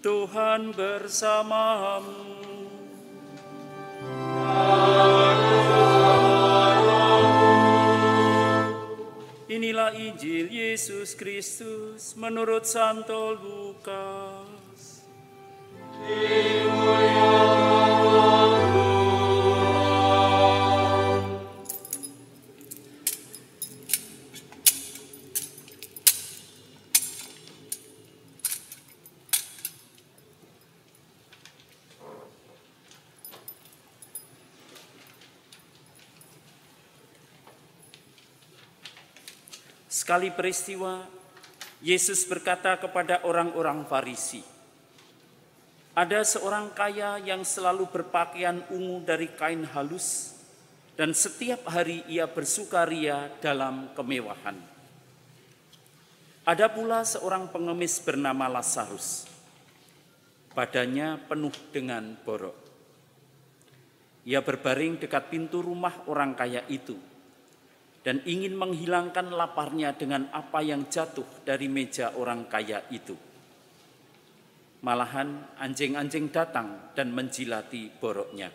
Tuhan bersamamu. Inilah Injil Yesus Kristus menurut Santo Lukas. Sekali peristiwa, Yesus berkata kepada orang-orang Farisi, "Ada seorang kaya yang selalu berpakaian ungu dari kain halus, dan setiap hari ia bersukaria dalam kemewahan. Ada pula seorang pengemis bernama Lazarus, badannya penuh dengan borok. Ia berbaring dekat pintu rumah orang kaya itu." Dan ingin menghilangkan laparnya dengan apa yang jatuh dari meja orang kaya itu. Malahan anjing-anjing datang dan menjilati boroknya.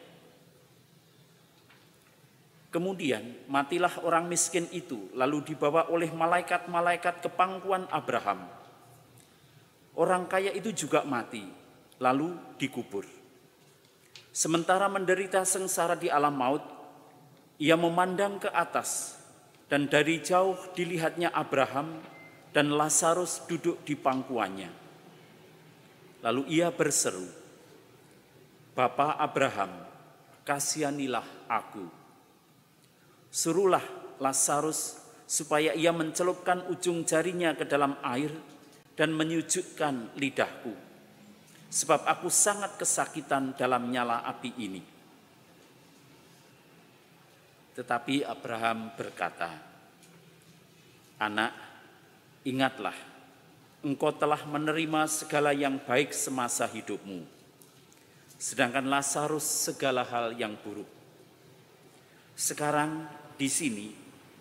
Kemudian matilah orang miskin itu, lalu dibawa oleh malaikat-malaikat ke pangkuan Abraham. Orang kaya itu juga mati, lalu dikubur. Sementara menderita sengsara di alam maut, ia memandang ke atas dan dari jauh dilihatnya Abraham dan Lazarus duduk di pangkuannya. Lalu ia berseru, Bapa Abraham, kasihanilah aku. Suruhlah Lazarus supaya ia mencelupkan ujung jarinya ke dalam air dan menyujudkan lidahku. Sebab aku sangat kesakitan dalam nyala api ini. Tetapi Abraham berkata, "Anak, ingatlah, engkau telah menerima segala yang baik semasa hidupmu, sedangkan Lazarus segala hal yang buruk. Sekarang di sini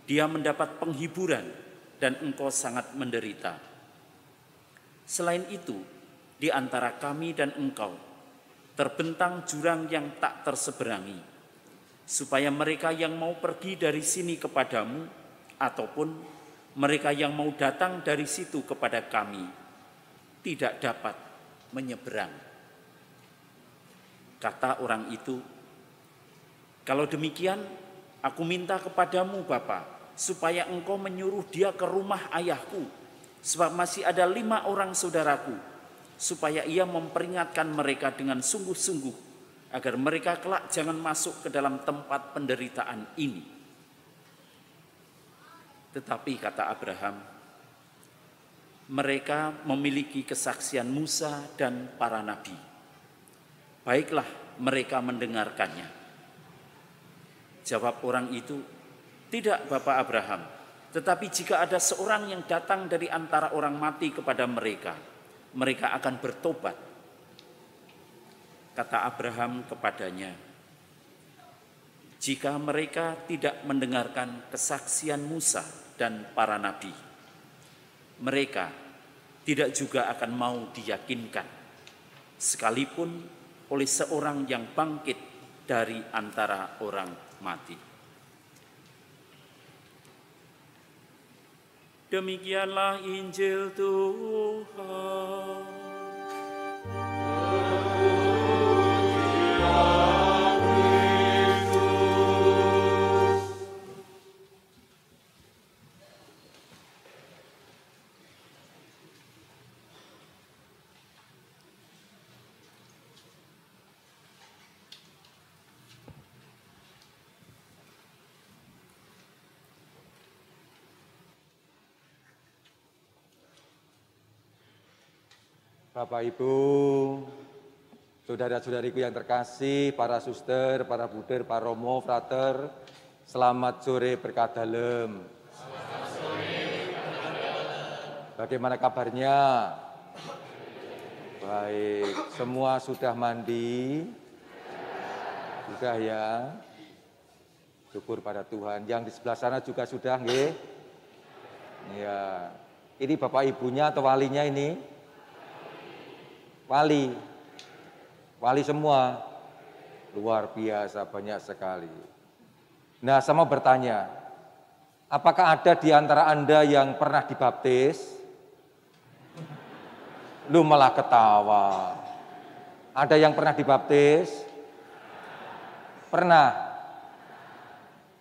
dia mendapat penghiburan dan engkau sangat menderita. Selain itu, di antara kami dan engkau terbentang jurang yang tak terseberangi." supaya mereka yang mau pergi dari sini kepadamu ataupun mereka yang mau datang dari situ kepada kami tidak dapat menyeberang. Kata orang itu, kalau demikian aku minta kepadamu Bapa, supaya engkau menyuruh dia ke rumah ayahku, sebab masih ada lima orang saudaraku, supaya ia memperingatkan mereka dengan sungguh-sungguh agar mereka kelak jangan masuk ke dalam tempat penderitaan ini. Tetapi kata Abraham, mereka memiliki kesaksian Musa dan para nabi. Baiklah mereka mendengarkannya. Jawab orang itu, tidak Bapak Abraham, tetapi jika ada seorang yang datang dari antara orang mati kepada mereka, mereka akan bertobat Kata Abraham kepadanya, "Jika mereka tidak mendengarkan kesaksian Musa dan para nabi, mereka tidak juga akan mau diyakinkan, sekalipun oleh seorang yang bangkit dari antara orang mati." Demikianlah Injil Tuhan. Bapak Ibu, saudara-saudariku yang terkasih, para suster, para buder, para romo, frater, selamat sore berkat dalem. Bagaimana kabarnya? Baik, semua sudah mandi? Sudah ya? Syukur pada Tuhan. Yang di sebelah sana juga sudah, nggih? Ya. Ini Bapak Ibunya atau walinya ini? Wali. Wali semua. Luar biasa banyak sekali. Nah, saya mau bertanya, apakah ada di antara Anda yang pernah dibaptis? Lu malah ketawa. Ada yang pernah dibaptis? Pernah.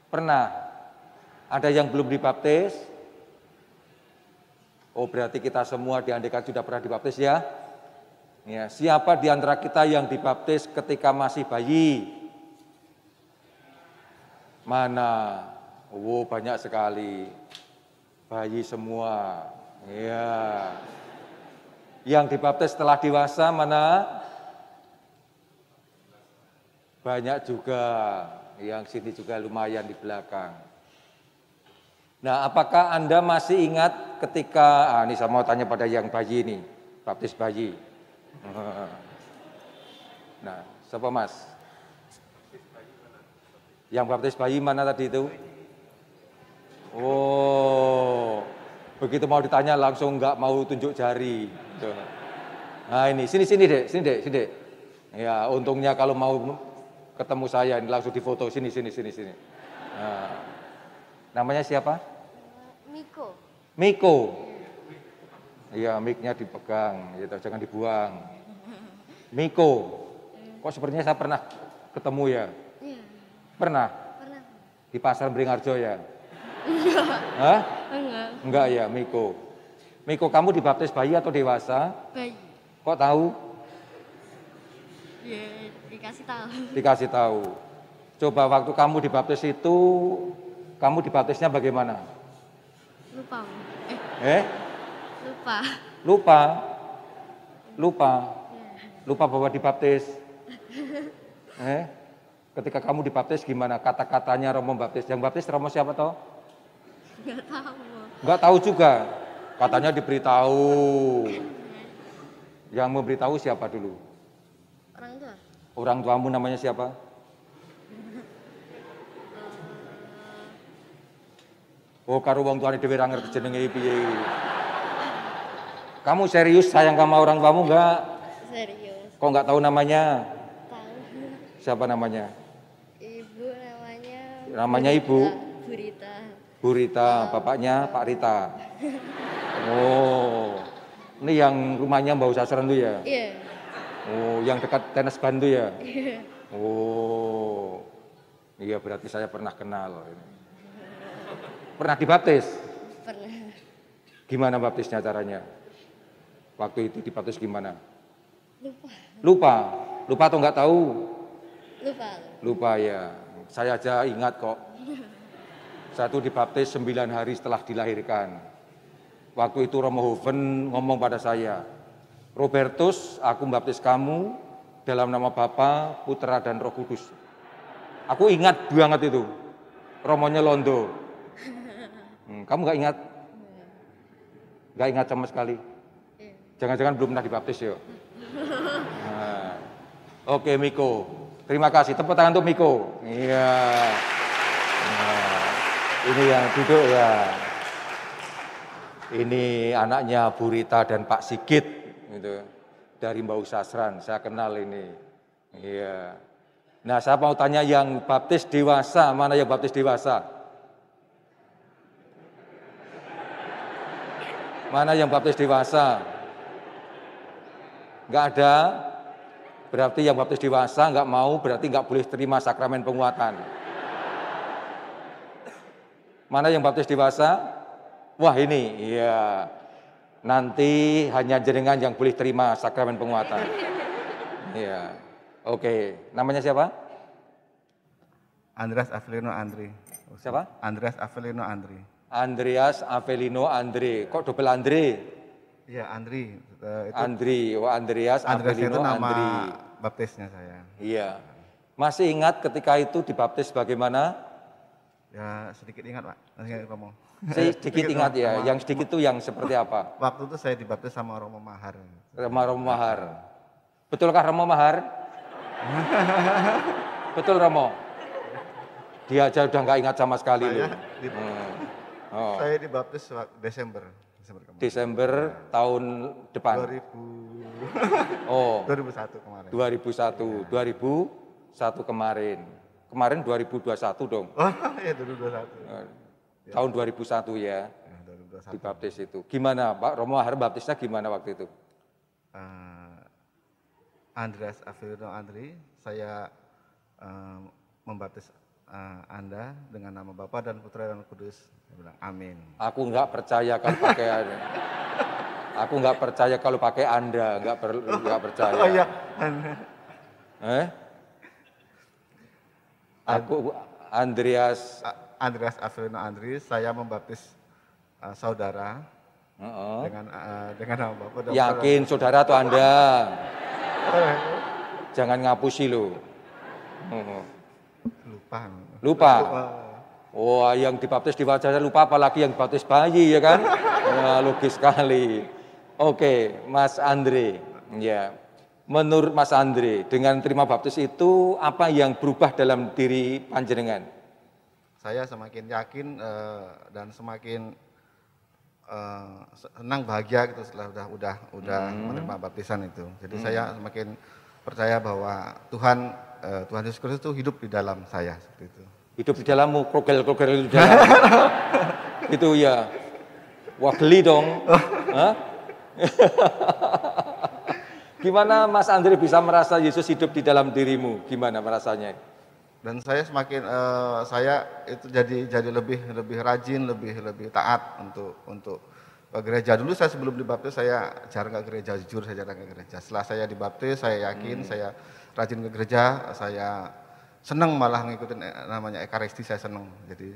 Pernah. Ada yang belum dibaptis? Oh, berarti kita semua diandekan sudah pernah dibaptis ya? Ya, siapa di antara kita yang dibaptis ketika masih bayi? Mana? Oh, banyak sekali. Bayi semua. Ya. Yang dibaptis setelah dewasa mana? Banyak juga. Yang sini juga lumayan di belakang. Nah, apakah Anda masih ingat ketika, ah, ini saya mau tanya pada yang bayi ini, baptis bayi. Nah, siapa mas? Yang baptis bayi mana tadi itu? Oh, begitu mau ditanya langsung nggak mau tunjuk jari. Nah ini, sini sini dek, sini dek, sini dek. Ya, untungnya kalau mau ketemu saya ini langsung difoto sini sini sini sini. Nah, namanya siapa? Miko. Miko. Iya, mic-nya dipegang, gitu, jangan dibuang. Miko, kok sepertinya saya pernah ketemu ya? Iya, Pernah? pernah. Di pasar Beringharjo ya? Hah? Enggak. Enggak ya, Miko. Miko, kamu dibaptis bayi atau dewasa? Bayi. Kok tahu? Ya, dikasih tahu. Dikasih tahu. Coba waktu kamu dibaptis itu, kamu dibaptisnya bagaimana? Lupa. Eh, Eh? Lupa. Lupa? Lupa? Lupa bahwa dibaptis? Eh? Ketika kamu dibaptis gimana? Kata-katanya Romo baptis. Yang baptis Romo siapa toh? Enggak tahu. Enggak tahu juga. Katanya diberitahu. Yang memberitahu siapa dulu? Orang tua. Orang tuamu namanya siapa? Oh, karo wong tuane dhewe ra ngerti jenenge piye. Kamu serius sayang sama orang tuamu enggak? Serius. Kok enggak tahu namanya? Tahu. Siapa namanya? Ibu namanya. Namanya ibu? Burita. Bu Rita, bapaknya Pak Rita. Oh. Ini yang rumahnya Mbak Sasaran tuh ya? Iya. Oh, yang dekat tenis bantu ya? Iya. Oh, iya berarti saya pernah kenal. Pernah dibaptis? Pernah. Gimana baptisnya caranya? Waktu itu dibaptis gimana? Lupa. Lupa, lupa atau nggak tahu? Lupa. Lupa ya. Saya aja ingat kok. Satu dibaptis sembilan hari setelah dilahirkan. Waktu itu Romo Hoven ngomong pada saya, Robertus, aku baptis kamu dalam nama Bapa, Putra, dan Roh Kudus. Aku ingat banget itu. Romonya Londo. Hmm, kamu nggak ingat? Nggak ingat sama sekali. Jangan-jangan belum pernah dibaptis ya? Nah, Oke Miko, terima kasih. Tepuk tangan untuk Miko. Iya. Nah, ini yang duduk ya. Ini anaknya Bu Rita dan Pak Sigit, gitu. Dari Mbak Sasran, saya kenal ini. Iya. Nah, saya mau tanya yang baptis dewasa, mana yang baptis dewasa? Mana yang baptis dewasa? Enggak ada. Berarti yang baptis dewasa enggak mau, berarti enggak boleh terima sakramen penguatan. Mana yang baptis dewasa? Wah ini, iya. Nanti hanya jenengan yang boleh terima sakramen penguatan. Iya. Oke, namanya siapa? Andreas Avelino Andri. Siapa? Andreas Avelino Andri. Andreas Avelino Andre. Kok double Andre? Iya Andri. Eh, itu Andri, oh Andreas Andreas itu Avelino nama Andri. baptisnya saya. Iya. Masih ingat ketika itu dibaptis bagaimana? Ya sedikit ingat pak. Masih ingat ngomong. Sedikit ingat ya. sama- Yang sedikit itu yang seperti apa? Waktu itu saya dibaptis sama Romo Mahar. Rema Romo Mahar. Betulkah Romo Mahar? Betul Romo. Dia aja udah nggak ingat sama sekali Saya loh. di- Hmm. Oh. Saya dibaptis Desember. Desember kemarin. Desember tahun depan. 2000 Oh, 2001 kemarin. 2001, 2001 kemarin. Kemarin 2021 dong. Oh, iya 2021. Eh, Tahun 2001 ya, Ya, 2021. dibaptis itu. Gimana Pak Romo Mahar baptisnya gimana waktu itu? Eh, Andreas Avelino Andri, saya eh, membaptis eh, Anda dengan nama Bapa dan Putra dan Kudus. Bilang amin. Aku nggak percaya kalau pakai Aku nggak percaya kalau pakai Anda, nggak perlu nggak percaya. Oh iya. Eh? Aku Andreas Andreas Avelino Andri, saya membaptis eh, saudara Heeh. dengan eh, dengan nama Bapa dan Yakin saudara atau Anda? Putra. Jangan ngapusi lo. Heeh. Lupa. Lupa. Wah, yang dibaptis di wajahnya lupa apalagi yang dibaptis bayi ya kan? Ya, logis sekali. Oke, Mas Andre. Ya. Menurut Mas Andre, dengan terima baptis itu apa yang berubah dalam diri panjenengan? Saya semakin yakin eh, dan semakin eh, senang bahagia gitu setelah udah udah udah menerima baptisan itu. Jadi saya semakin percaya bahwa Tuhan eh, Tuhan Yesus Kristus itu hidup di dalam saya seperti itu. Hidup di dalammu, krogel-krogel di dalam. itu ya. Wah geli dong. Gimana Mas Andre bisa merasa Yesus hidup di dalam dirimu? Gimana merasanya? Dan saya semakin eh, saya itu jadi jadi lebih lebih rajin, lebih lebih taat untuk untuk ke gereja. Dulu saya sebelum dibaptis saya jarang ke gereja, jujur saya jarang ke gereja. Setelah saya dibaptis, saya yakin saya rajin ke gereja, saya senang malah ngikutin eh, namanya ekaristi saya senang. Jadi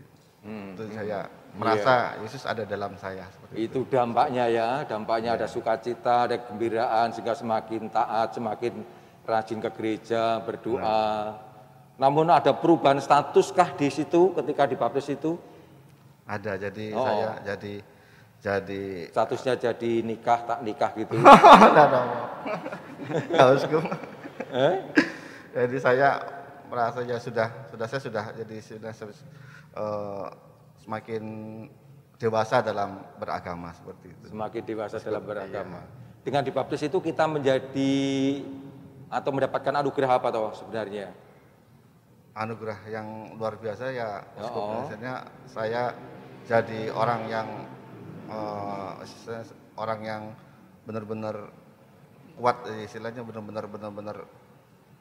itu saya merasa Yesus ada dalam saya seperti itu. Itu dampaknya ya, dampaknya ada sukacita, ada gembiraan sehingga semakin taat, semakin rajin ke gereja, berdoa. Namun ada perubahan status kah di situ ketika dibaptis itu? Ada jadi Oh. saya jadi jadi Statusnya jadi nikah tak nikah gitu. Mau. Nggak usah. eh? Jadi saya merasa ya sudah sudah saya sudah jadi sudah eh, semakin dewasa dalam beragama seperti itu. Semakin dewasa dalam beragama. Dengan dibaptis itu kita menjadi atau mendapatkan anugerah apa toh sebenarnya? Anugerah yang luar biasa ya. Oh. Maksudnya saya jadi orang yang istilahnya orang yang benar-benar kuat eh, istilahnya benar-benar benar-benar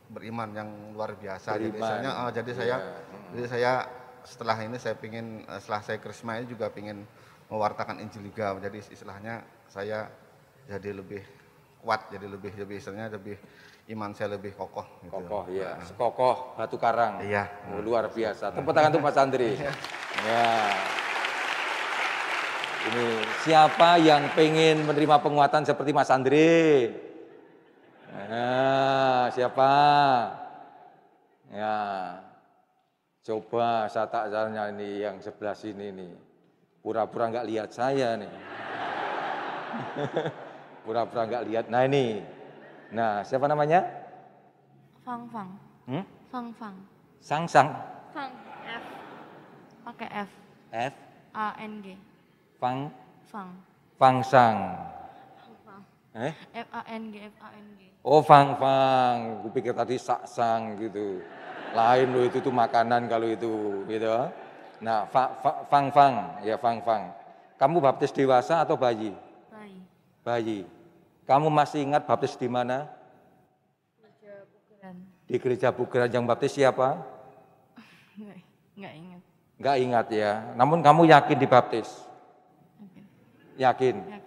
beriman yang luar biasa. Jadi, Beriman. eh, jadi saya Iya. jadi saya setelah ini saya pingin eh, setelah saya krisma ini juga pingin mewartakan Injil juga. Jadi istilahnya saya jadi lebih kuat, jadi lebih lebih istilahnya lebih iman saya lebih kokoh. Gitu. Kokoh ya, sekokoh batu karang. Iya. Oh, luar biasa. Tepuk tangan untuk Mas Andri. ya. Ini siapa yang pengen menerima penguatan seperti Mas Andri? Nah, siapa? Ya. Coba saya tak tanya ini yang sebelah sini nih. Pura-pura nggak lihat saya nih. Pura-pura nggak lihat. Nah ini. Nah, siapa namanya? Fang Fang. Hmm? Fang Fang. Sang Sang. Fang. F. Pakai F. F. A N G. Fang. Fang. Fang Sang. Eh? F A N G F A N G. Oh Fang Fang. Kupikir tadi Sak Sang gitu. Lain loh itu tuh makanan kalau itu gitu. Nah, fa, fa, Fang Fang. Ya Fang Fang. Kamu baptis dewasa atau bayi? Bayi. Bayi. Kamu masih ingat baptis di mana? Kerja bukeran. Di gereja Bugeran yang baptis siapa? Nggak, nggak ingat. Enggak ingat ya. Namun kamu yakin dibaptis? Yakin. Yakin. Yakin.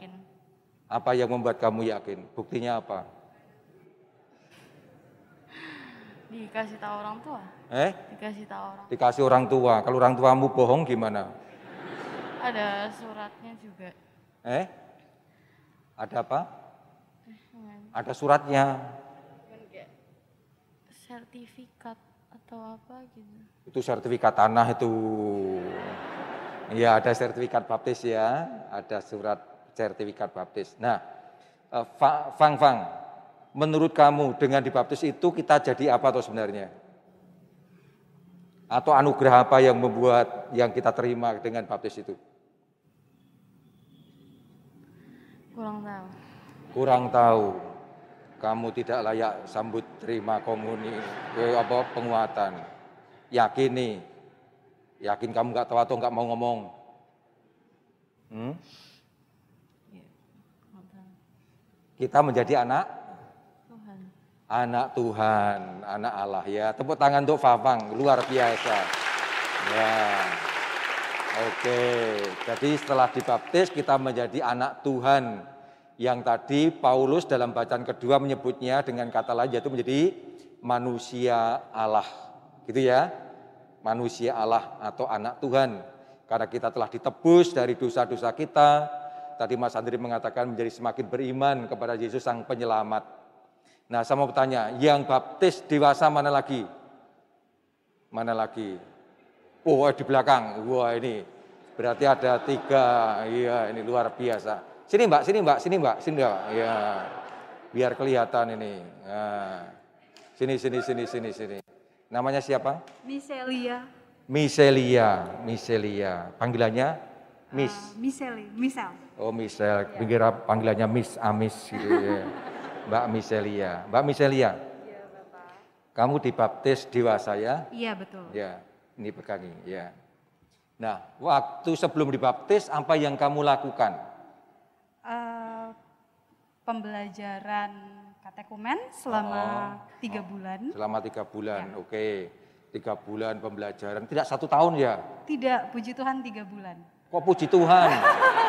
Apa yang membuat kamu yakin? Buktinya apa? Dikasih tahu orang tua. Eh? Dikasih tahu orang. Dikasih orang tua. Kalau orang tuamu bohong gimana? Ada suratnya juga. Eh? Ada apa? Dengan Ada suratnya. sertifikat atau apa gitu. Itu sertifikat tanah itu. Iya, ada sertifikat baptis ya. Ada surat sertifikat baptis. Nah, eh, Fa- Fang Fang, menurut kamu dengan dibaptis itu kita jadi apa tuh sebenarnya? Atau anugerah apa yang membuat yang kita terima dengan baptis itu? Kurang tahu. Kurang tahu. kamu tidak layak sambut terima komuni eh, apa penguatan. Yakin nih, yakin kamu nggak tahu atau nggak mau ngomong? Hmm? Kita menjadi anak Tuhan. anak Tuhan, anak Allah ya. Tepuk tangan untuk Fafang, luar biasa. Ya. Oke, jadi setelah dibaptis kita menjadi anak Tuhan. Yang tadi Paulus dalam bacaan kedua menyebutnya dengan kata lain yaitu menjadi manusia Allah. Gitu ya. Manusia Allah atau anak Tuhan. Karena kita telah ditebus dari dosa-dosa kita. Tadi Mas Andri mengatakan menjadi semakin beriman kepada Yesus Sang Penyelamat. Nah, saya mau bertanya, yang baptis dewasa mana lagi? Mana lagi? Oh, di belakang. Wah, ini berarti ada tiga. Iya, ini luar biasa. Sini Mbak, sini Mbak, sini Mbak, sini Mbak. Ya, biar kelihatan ini. Nah, sini, sini, sini, sini, sini. Namanya siapa? Miselia. Miselia, Miselia. Panggilannya Miss. Miseli, Misel. Oh, Michelle. Kira panggilannya Miss Amis gitu ya. Mbak Miselia. Mbak Miselia. Kamu dibaptis dewasa ya? Iya betul. Ya, ini pegangi ya. Nah, waktu sebelum dibaptis apa yang kamu lakukan? Eh, pembelajaran katekumen selama Oh. tiga bulan. Selama tiga bulan, oke. Tiga bulan pembelajaran, tidak satu tahun ya? Tidak, puji Tuhan tiga bulan. Kok puji Tuhan?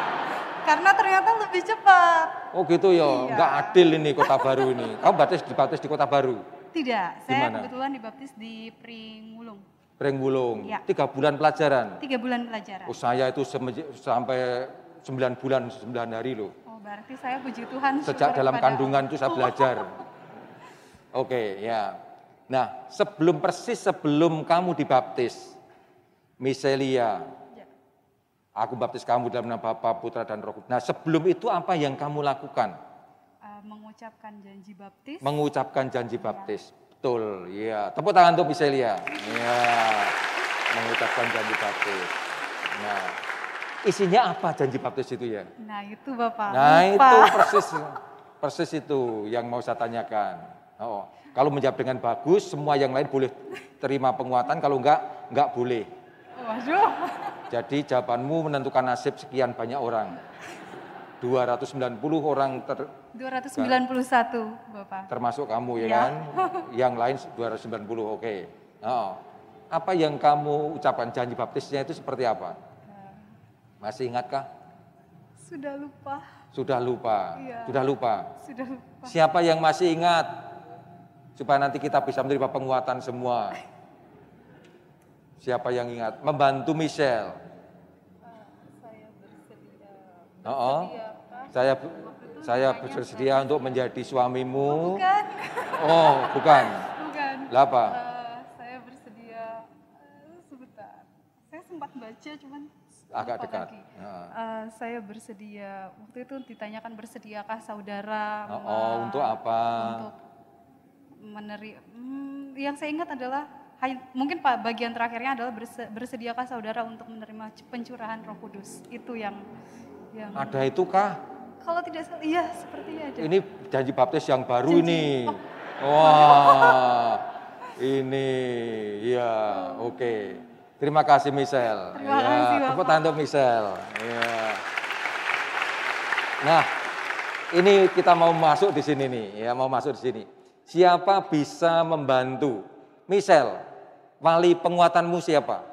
Karena ternyata lebih cepat. Oh gitu ya, Iya. nggak adil ini kota baru ini. Kamu baptis dibaptis di kota baru, Tidak, Di saya mana? kebetulan dibaptis di Pringulung. Prengbulung. Iya. Tiga bulan pelajaran. Tiga bulan pelajaran. Oh saya itu sampai sembilan bulan, sembilan hari loh. Oh berarti saya puji Tuhan. Sejak dalam kandungan itu saya belajar. Oke, ya. Nah, sebelum persis sebelum kamu dibaptis, Miselia, Ya. Aku baptis kamu dalam nama Bapa, Putra dan Roh Kudus. Nah, sebelum itu apa yang kamu lakukan? Eh, mengucapkan janji baptis. Mengucapkan janji baptis. Betul, iya. Tepuk tangan untuk Miselia. Iya. Mengucapkan janji baptis. Nah, isinya apa janji baptis itu ya? nah itu Bapak. Nah Lupa. itu persis persis itu yang mau saya tanyakan. Oh, kalau menjawab dengan bagus, semua yang lain boleh terima penguatan. Kalau enggak, enggak boleh. Waduh. Jadi jawabanmu menentukan nasib sekian banyak orang. 290 orang ter- 291 Bapak. termasuk kamu ya Ya. kan? Yang lain 290, oke. Oh. Apa yang kamu ucapkan janji baptisnya itu seperti apa? Masih ingatkah? Sudah lupa. Sudah lupa. Iya. Sudah lupa. Sudah lupa. Siapa yang masih ingat? Supaya nanti kita bisa menerima penguatan semua. Siapa yang ingat? Membantu Michelle. Oh, oh. Saya saya bersedia untuk menjadi suamimu. Bukan. Oh, bukan. Bukan. Lah apa? Eh, saya bersedia eh, sebentar. Saya sempat baca cuman Agak dekat. lagi. Eh, saya bersedia waktu itu ditanyakan bersediakah saudara Oh, oh, untuk apa? untuk meneri hmm, yang saya ingat adalah mungkin pak bagian terakhirnya adalah berse- bersediakah saudara untuk menerima pencurahan Roh Kudus itu yang yang Ada itu kah? kalau tidak salah iya sepertinya ada Ini janji baptis yang baru Janji- ini. oh. Wah, ini ya oke. Terima kasih Michelle. Terima ya, kasih, Bapak. tepuk tangan untuk Michelle. Ya. Nah, ini kita mau masuk di sini nih, ya mau masuk di sini. Siapa bisa membantu? Michelle, wali penguatanmu siapa?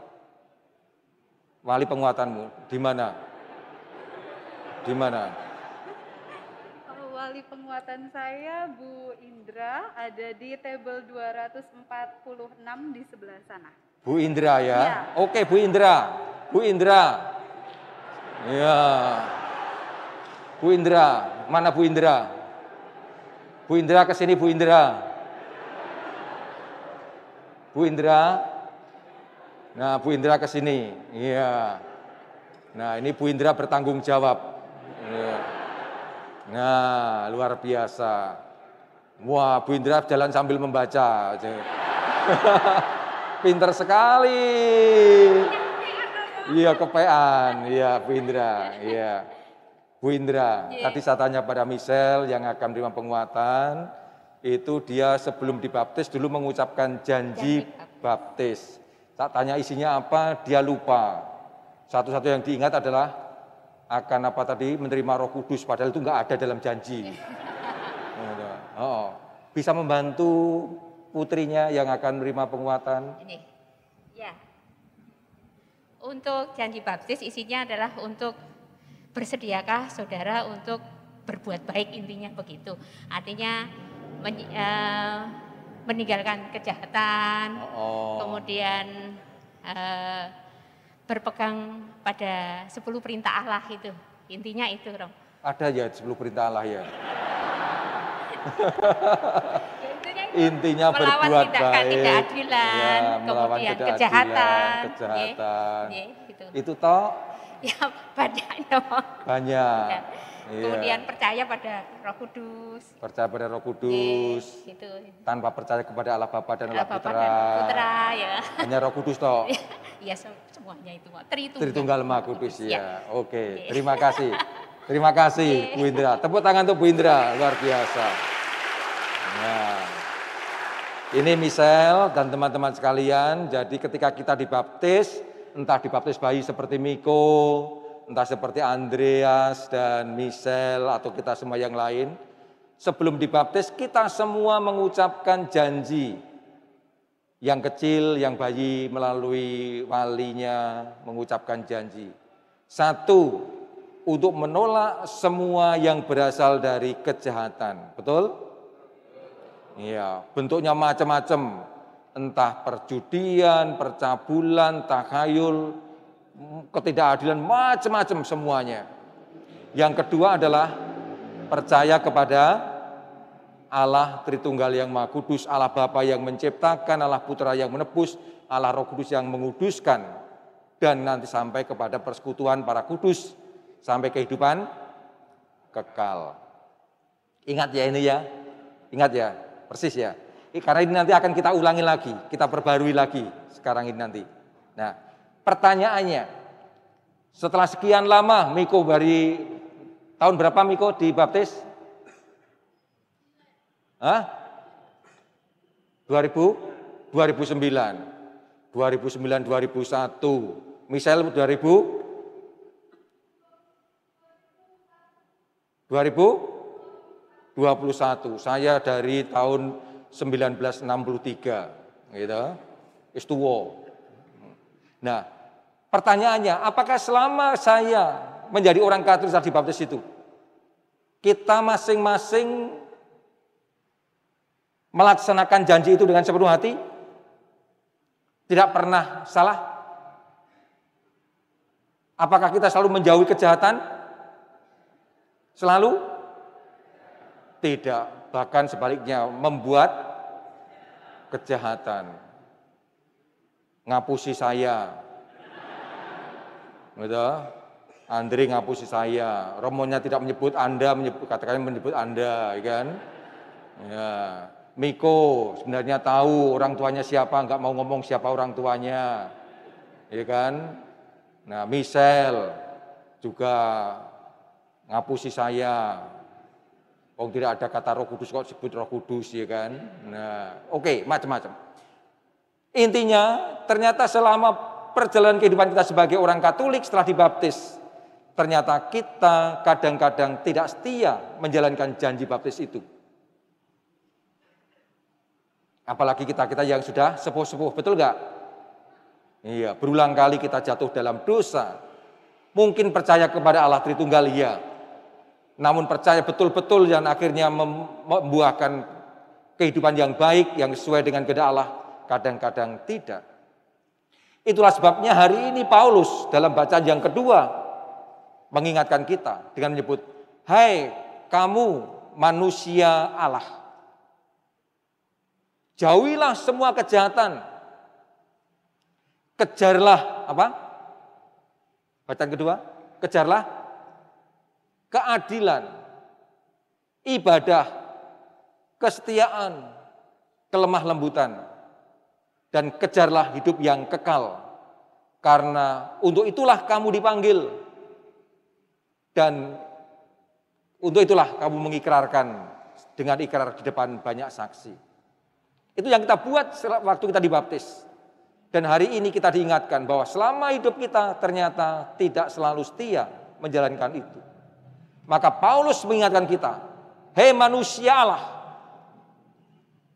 Wali penguatanmu di mana? Di mana? Kalau wali penguatan saya Bu Indra ada di table 246 di sebelah sana. Bu Indra ya. Iya. Oke, Bu Indra. Bu Indra. Ya. Bu Indra, mana Bu Indra? Bu Indra ke sini Bu Indra. Bu Indra. Nah, Bu Indra ke sini. Iya. Nah, ini Bu Indra bertanggung jawab. Iya. Nah, luar biasa. Wah, Bu Indra jalan sambil membaca. Pinter sekali. Iya, kepean. Iya, Bu Indra. Iya. Bu Indra, tadi saya tanya pada Michelle yang akan menerima penguatan. Itu dia sebelum dibaptis dulu mengucapkan janji baptis. Tak tanya isinya apa, dia lupa. Satu-satu yang diingat adalah akan apa tadi menerima Roh Kudus padahal itu nggak ada dalam janji. Oh, bisa membantu putrinya yang akan menerima penguatan. Ini, ya. Untuk janji baptis isinya adalah untuk bersediakah saudara untuk berbuat baik intinya begitu. Artinya men, uh, meninggalkan kejahatan, Oh. kemudian uh, berpegang pada 10 perintah Allah itu. Intinya itu, Rom. Ada ya 10 perintah Allah ya. Ya, intinya melawan berbuat tindakan baik. ketidakadilan, Ya, kemudian kejahatan, kejahatan. Ya, ya, gitu. Itu toh Ya banyak dong. banyak. Ya. Iya. Kemudian percaya pada Roh Kudus. percaya pada Roh Kudus, Ya, gitu. tanpa percaya kepada Allah Bapa dan Allah, Allah Bapa Putra. dan Putra ya. Hanya Roh Kudus toh. Ya sem- semuanya itu. Tritunggal. Tritunggal Maha Kudus Ya. ya. Oke, Oke. terima kasih. Terima kasih Bu Indra. Tepuk tangan untuk Bu Indra, luar biasa. Nah, ini Michelle dan teman-teman sekalian. Jadi ketika kita dibaptis, entah dibaptis bayi seperti Miko, entah seperti Andreas dan Michelle atau kita semua yang lain, sebelum dibaptis kita semua mengucapkan janji yang kecil, yang bayi melalui walinya mengucapkan janji. Satu, untuk menolak semua yang berasal dari kejahatan. Betul? Iya, bentuknya macam-macam. Entah perjudian, percabulan, takhayul, ketidakadilan, macam-macam semuanya. Yang kedua adalah percaya kepada Allah Tritunggal yang Maha Kudus, Allah Bapa yang menciptakan, Allah Putra yang menebus, Allah Roh Kudus yang menguduskan, dan nanti sampai kepada persekutuan para kudus, sampai kehidupan kekal. Ingat ya ini ya, ingat ya, persis ya. Karena ini nanti akan kita ulangi lagi, kita perbarui lagi sekarang ini nanti. Nah, pertanyaannya, setelah sekian lama Miko dari tahun berapa Miko dibaptis? Hah? 2000? 2009. 2009, 2001. Misal 2000? 2021. Saya dari tahun 1963. Gitu. Istuwo. Nah, pertanyaannya, apakah selama saya menjadi orang Katolik saat dibaptis itu, kita masing-masing melaksanakan janji itu dengan sepenuh hati? Tidak pernah salah? Apakah kita selalu menjauhi kejahatan? Selalu? Tidak, bahkan sebaliknya membuat kejahatan. Ngapusi saya. Gitu. Andri ngapusi saya. Romonya tidak menyebut Anda, menyebut katakan menyebut Anda, ya kan? Ya. Miko sebenarnya tahu orang tuanya siapa, nggak mau ngomong siapa orang tuanya, ya kan? Nah, Michelle juga ngapusi saya. Oh tidak ada kata Roh Kudus kok sebut Roh Kudus ya kan? Nah, oke okay, macam-macam. Intinya ternyata selama perjalanan kehidupan kita sebagai orang Katolik setelah dibaptis, ternyata kita kadang-kadang tidak setia menjalankan janji baptis itu. Apalagi kita-kita yang sudah sepuh-sepuh, betul nggak? Iya, berulang kali kita jatuh dalam dosa. Mungkin percaya kepada Allah Tritunggal, iya. Namun percaya betul-betul dan akhirnya membuahkan kehidupan yang baik, yang sesuai dengan kehendak Allah, kadang-kadang tidak. Itulah sebabnya hari ini Paulus dalam bacaan yang kedua mengingatkan kita dengan menyebut, Hai kamu manusia Allah, jauhilah semua kejahatan, kejarlah apa? Bacaan kedua, kejarlah keadilan, ibadah, kesetiaan, kelemah lembutan, dan kejarlah hidup yang kekal. Karena untuk itulah kamu dipanggil. Dan untuk itulah kamu mengikrarkan dengan ikrar di depan banyak saksi. Itu yang kita buat waktu kita dibaptis. Dan hari ini kita diingatkan bahwa selama hidup kita ternyata tidak selalu setia menjalankan itu. Maka Paulus mengingatkan kita, hei manusia Allah,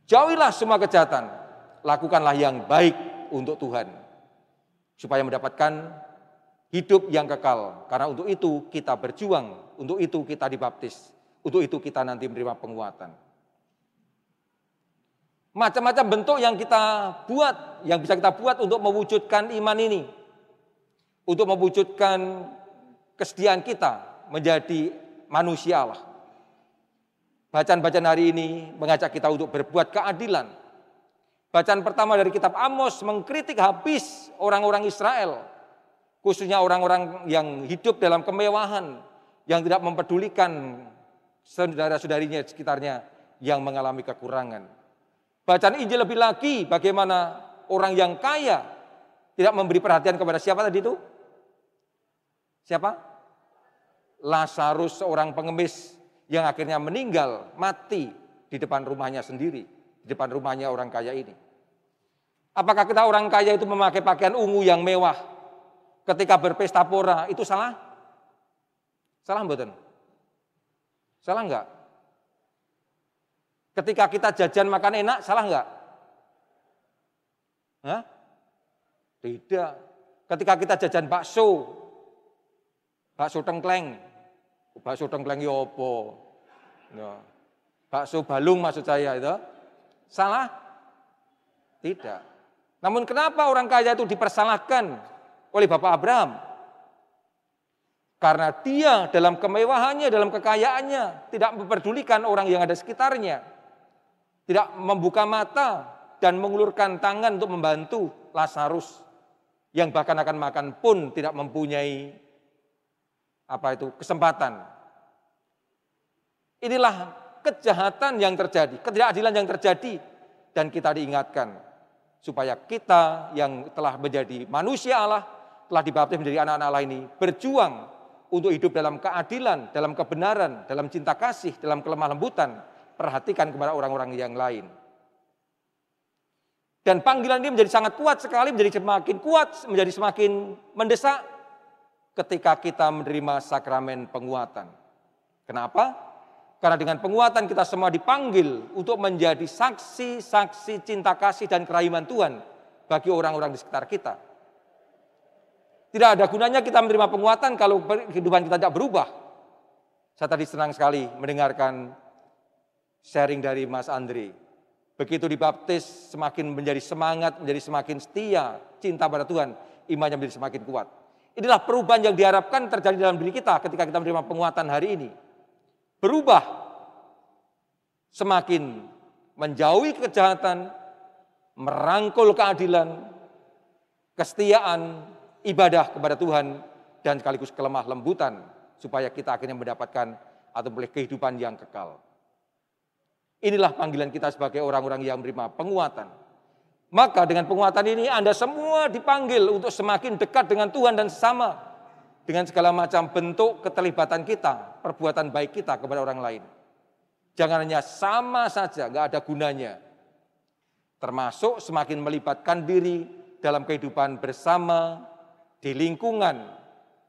jauhilah semua kejahatan, lakukanlah yang baik untuk Tuhan. Supaya mendapatkan hidup yang kekal. Karena untuk itu kita berjuang, untuk itu kita dibaptis, untuk itu kita nanti menerima penguatan. Macam-macam bentuk yang kita buat, yang bisa kita buat untuk mewujudkan iman ini. Untuk mewujudkan kesediaan kita menjadi manusia Allah. Bacaan-bacaan hari ini mengajak kita untuk berbuat keadilan. Bacaan pertama dari kitab Amos mengkritik habis orang-orang Israel. Khususnya orang-orang yang hidup dalam kemewahan. Yang tidak mempedulikan saudara-saudarinya sekitarnya yang mengalami kekurangan. Bacaan Injil lebih lagi bagaimana orang yang kaya tidak memberi perhatian kepada siapa tadi itu? Siapa? Lazarus seorang pengemis yang akhirnya meninggal, mati di depan rumahnya sendiri, di depan rumahnya orang kaya ini. Apakah kita orang kaya itu memakai pakaian ungu yang mewah ketika berpesta pora itu salah? Salah mboten? Salah enggak? Ketika kita jajan makan enak, salah enggak? Hah? Tidak. Ketika kita jajan bakso, bakso tengkleng, bakso tengkleng ya apa? Ya. Bakso balung maksud saya itu. Salah? Tidak. Namun kenapa orang kaya itu dipersalahkan oleh Bapak Abraham? Karena dia dalam kemewahannya, dalam kekayaannya, tidak memperdulikan orang yang ada sekitarnya tidak membuka mata dan mengulurkan tangan untuk membantu Lazarus yang bahkan akan makan pun tidak mempunyai apa itu kesempatan. Inilah kejahatan yang terjadi, ketidakadilan yang terjadi dan kita diingatkan supaya kita yang telah menjadi manusia Allah, telah dibaptis menjadi anak-anak Allah ini berjuang untuk hidup dalam keadilan, dalam kebenaran, dalam cinta kasih, dalam kelemah lembutan, perhatikan kepada orang-orang yang lain. Dan panggilan ini menjadi sangat kuat sekali, menjadi semakin kuat, menjadi semakin mendesak ketika kita menerima sakramen penguatan. Kenapa? Karena dengan penguatan kita semua dipanggil untuk menjadi saksi-saksi cinta kasih dan kerahiman Tuhan bagi orang-orang di sekitar kita. Tidak ada gunanya kita menerima penguatan kalau kehidupan kita tidak berubah. Saya tadi senang sekali mendengarkan sharing dari Mas Andri. Begitu dibaptis semakin menjadi semangat, menjadi semakin setia, cinta pada Tuhan, imannya menjadi semakin kuat. Inilah perubahan yang diharapkan terjadi dalam diri kita ketika kita menerima penguatan hari ini. Berubah, semakin menjauhi kejahatan, merangkul keadilan, kesetiaan, ibadah kepada Tuhan, dan sekaligus kelemah lembutan, supaya kita akhirnya mendapatkan atau boleh kehidupan yang kekal. Inilah panggilan kita sebagai orang-orang yang menerima penguatan. Maka dengan penguatan ini Anda semua dipanggil untuk semakin dekat dengan Tuhan dan sama dengan segala macam bentuk keterlibatan kita, perbuatan baik kita kepada orang lain. Jangan hanya sama saja, nggak ada gunanya. Termasuk semakin melibatkan diri dalam kehidupan bersama, di lingkungan,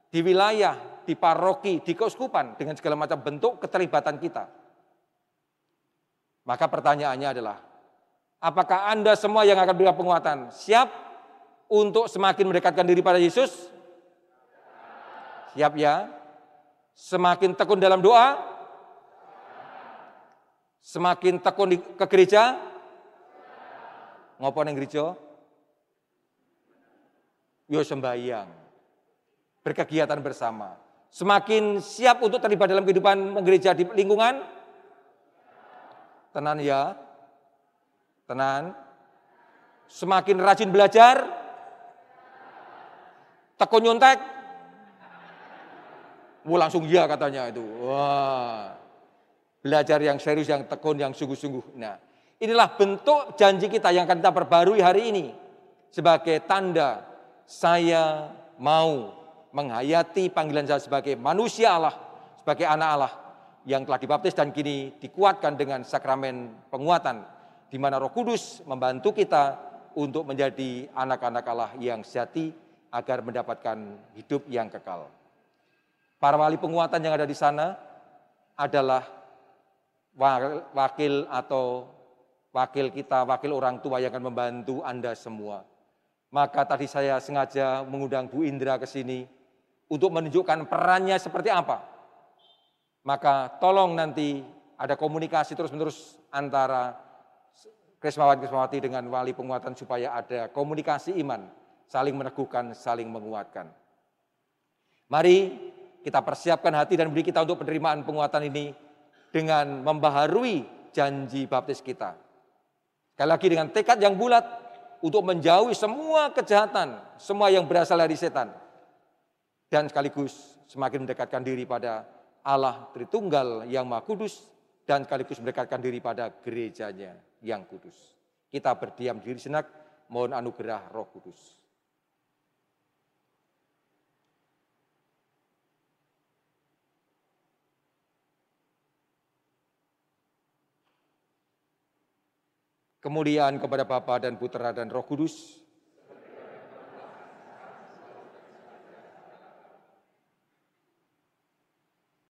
di wilayah, di paroki, di keuskupan dengan segala macam bentuk keterlibatan kita. Maka pertanyaannya adalah, apakah Anda semua yang akan berikan penguatan siap untuk semakin mendekatkan diri pada Yesus? Siap ya? Semakin tekun dalam doa? Semakin tekun ke gereja? Ngopo yang gereja? Yo sembahyang. Berkegiatan bersama. Semakin siap untuk terlibat dalam kehidupan gereja di lingkungan? Tenan ya. Tenan. Semakin rajin belajar. Tekun nyontek. Wah langsung ya katanya itu. Wah. Belajar yang serius, yang tekun, yang sungguh-sungguh. Nah, inilah bentuk janji kita yang akan kita perbarui hari ini. Sebagai tanda saya mau menghayati panggilan saya sebagai manusia Allah, sebagai anak Allah, yang telah dibaptis dan kini dikuatkan dengan sakramen penguatan di mana Roh Kudus membantu kita untuk menjadi anak-anak Allah yang sejati agar mendapatkan hidup yang kekal. Para wali penguatan yang ada di sana adalah wakil atau wakil kita, wakil orang tua yang akan membantu Anda semua. Maka tadi saya sengaja mengundang Bu Indra ke sini untuk menunjukkan perannya seperti apa maka tolong nanti ada komunikasi terus-menerus antara Krismawan Krismawati dengan wali penguatan supaya ada komunikasi iman, saling meneguhkan, saling menguatkan. Mari kita persiapkan hati dan beri kita untuk penerimaan penguatan ini dengan membaharui janji baptis kita. Sekali lagi dengan tekad yang bulat untuk menjauhi semua kejahatan, semua yang berasal dari setan. Dan sekaligus semakin mendekatkan diri pada Allah Tritunggal yang Maha Kudus dan sekaligus mendekatkan diri pada gerejanya yang kudus. Kita berdiam diri senak, mohon anugerah Roh Kudus. Kemuliaan kepada Bapa dan Putra dan Roh Kudus,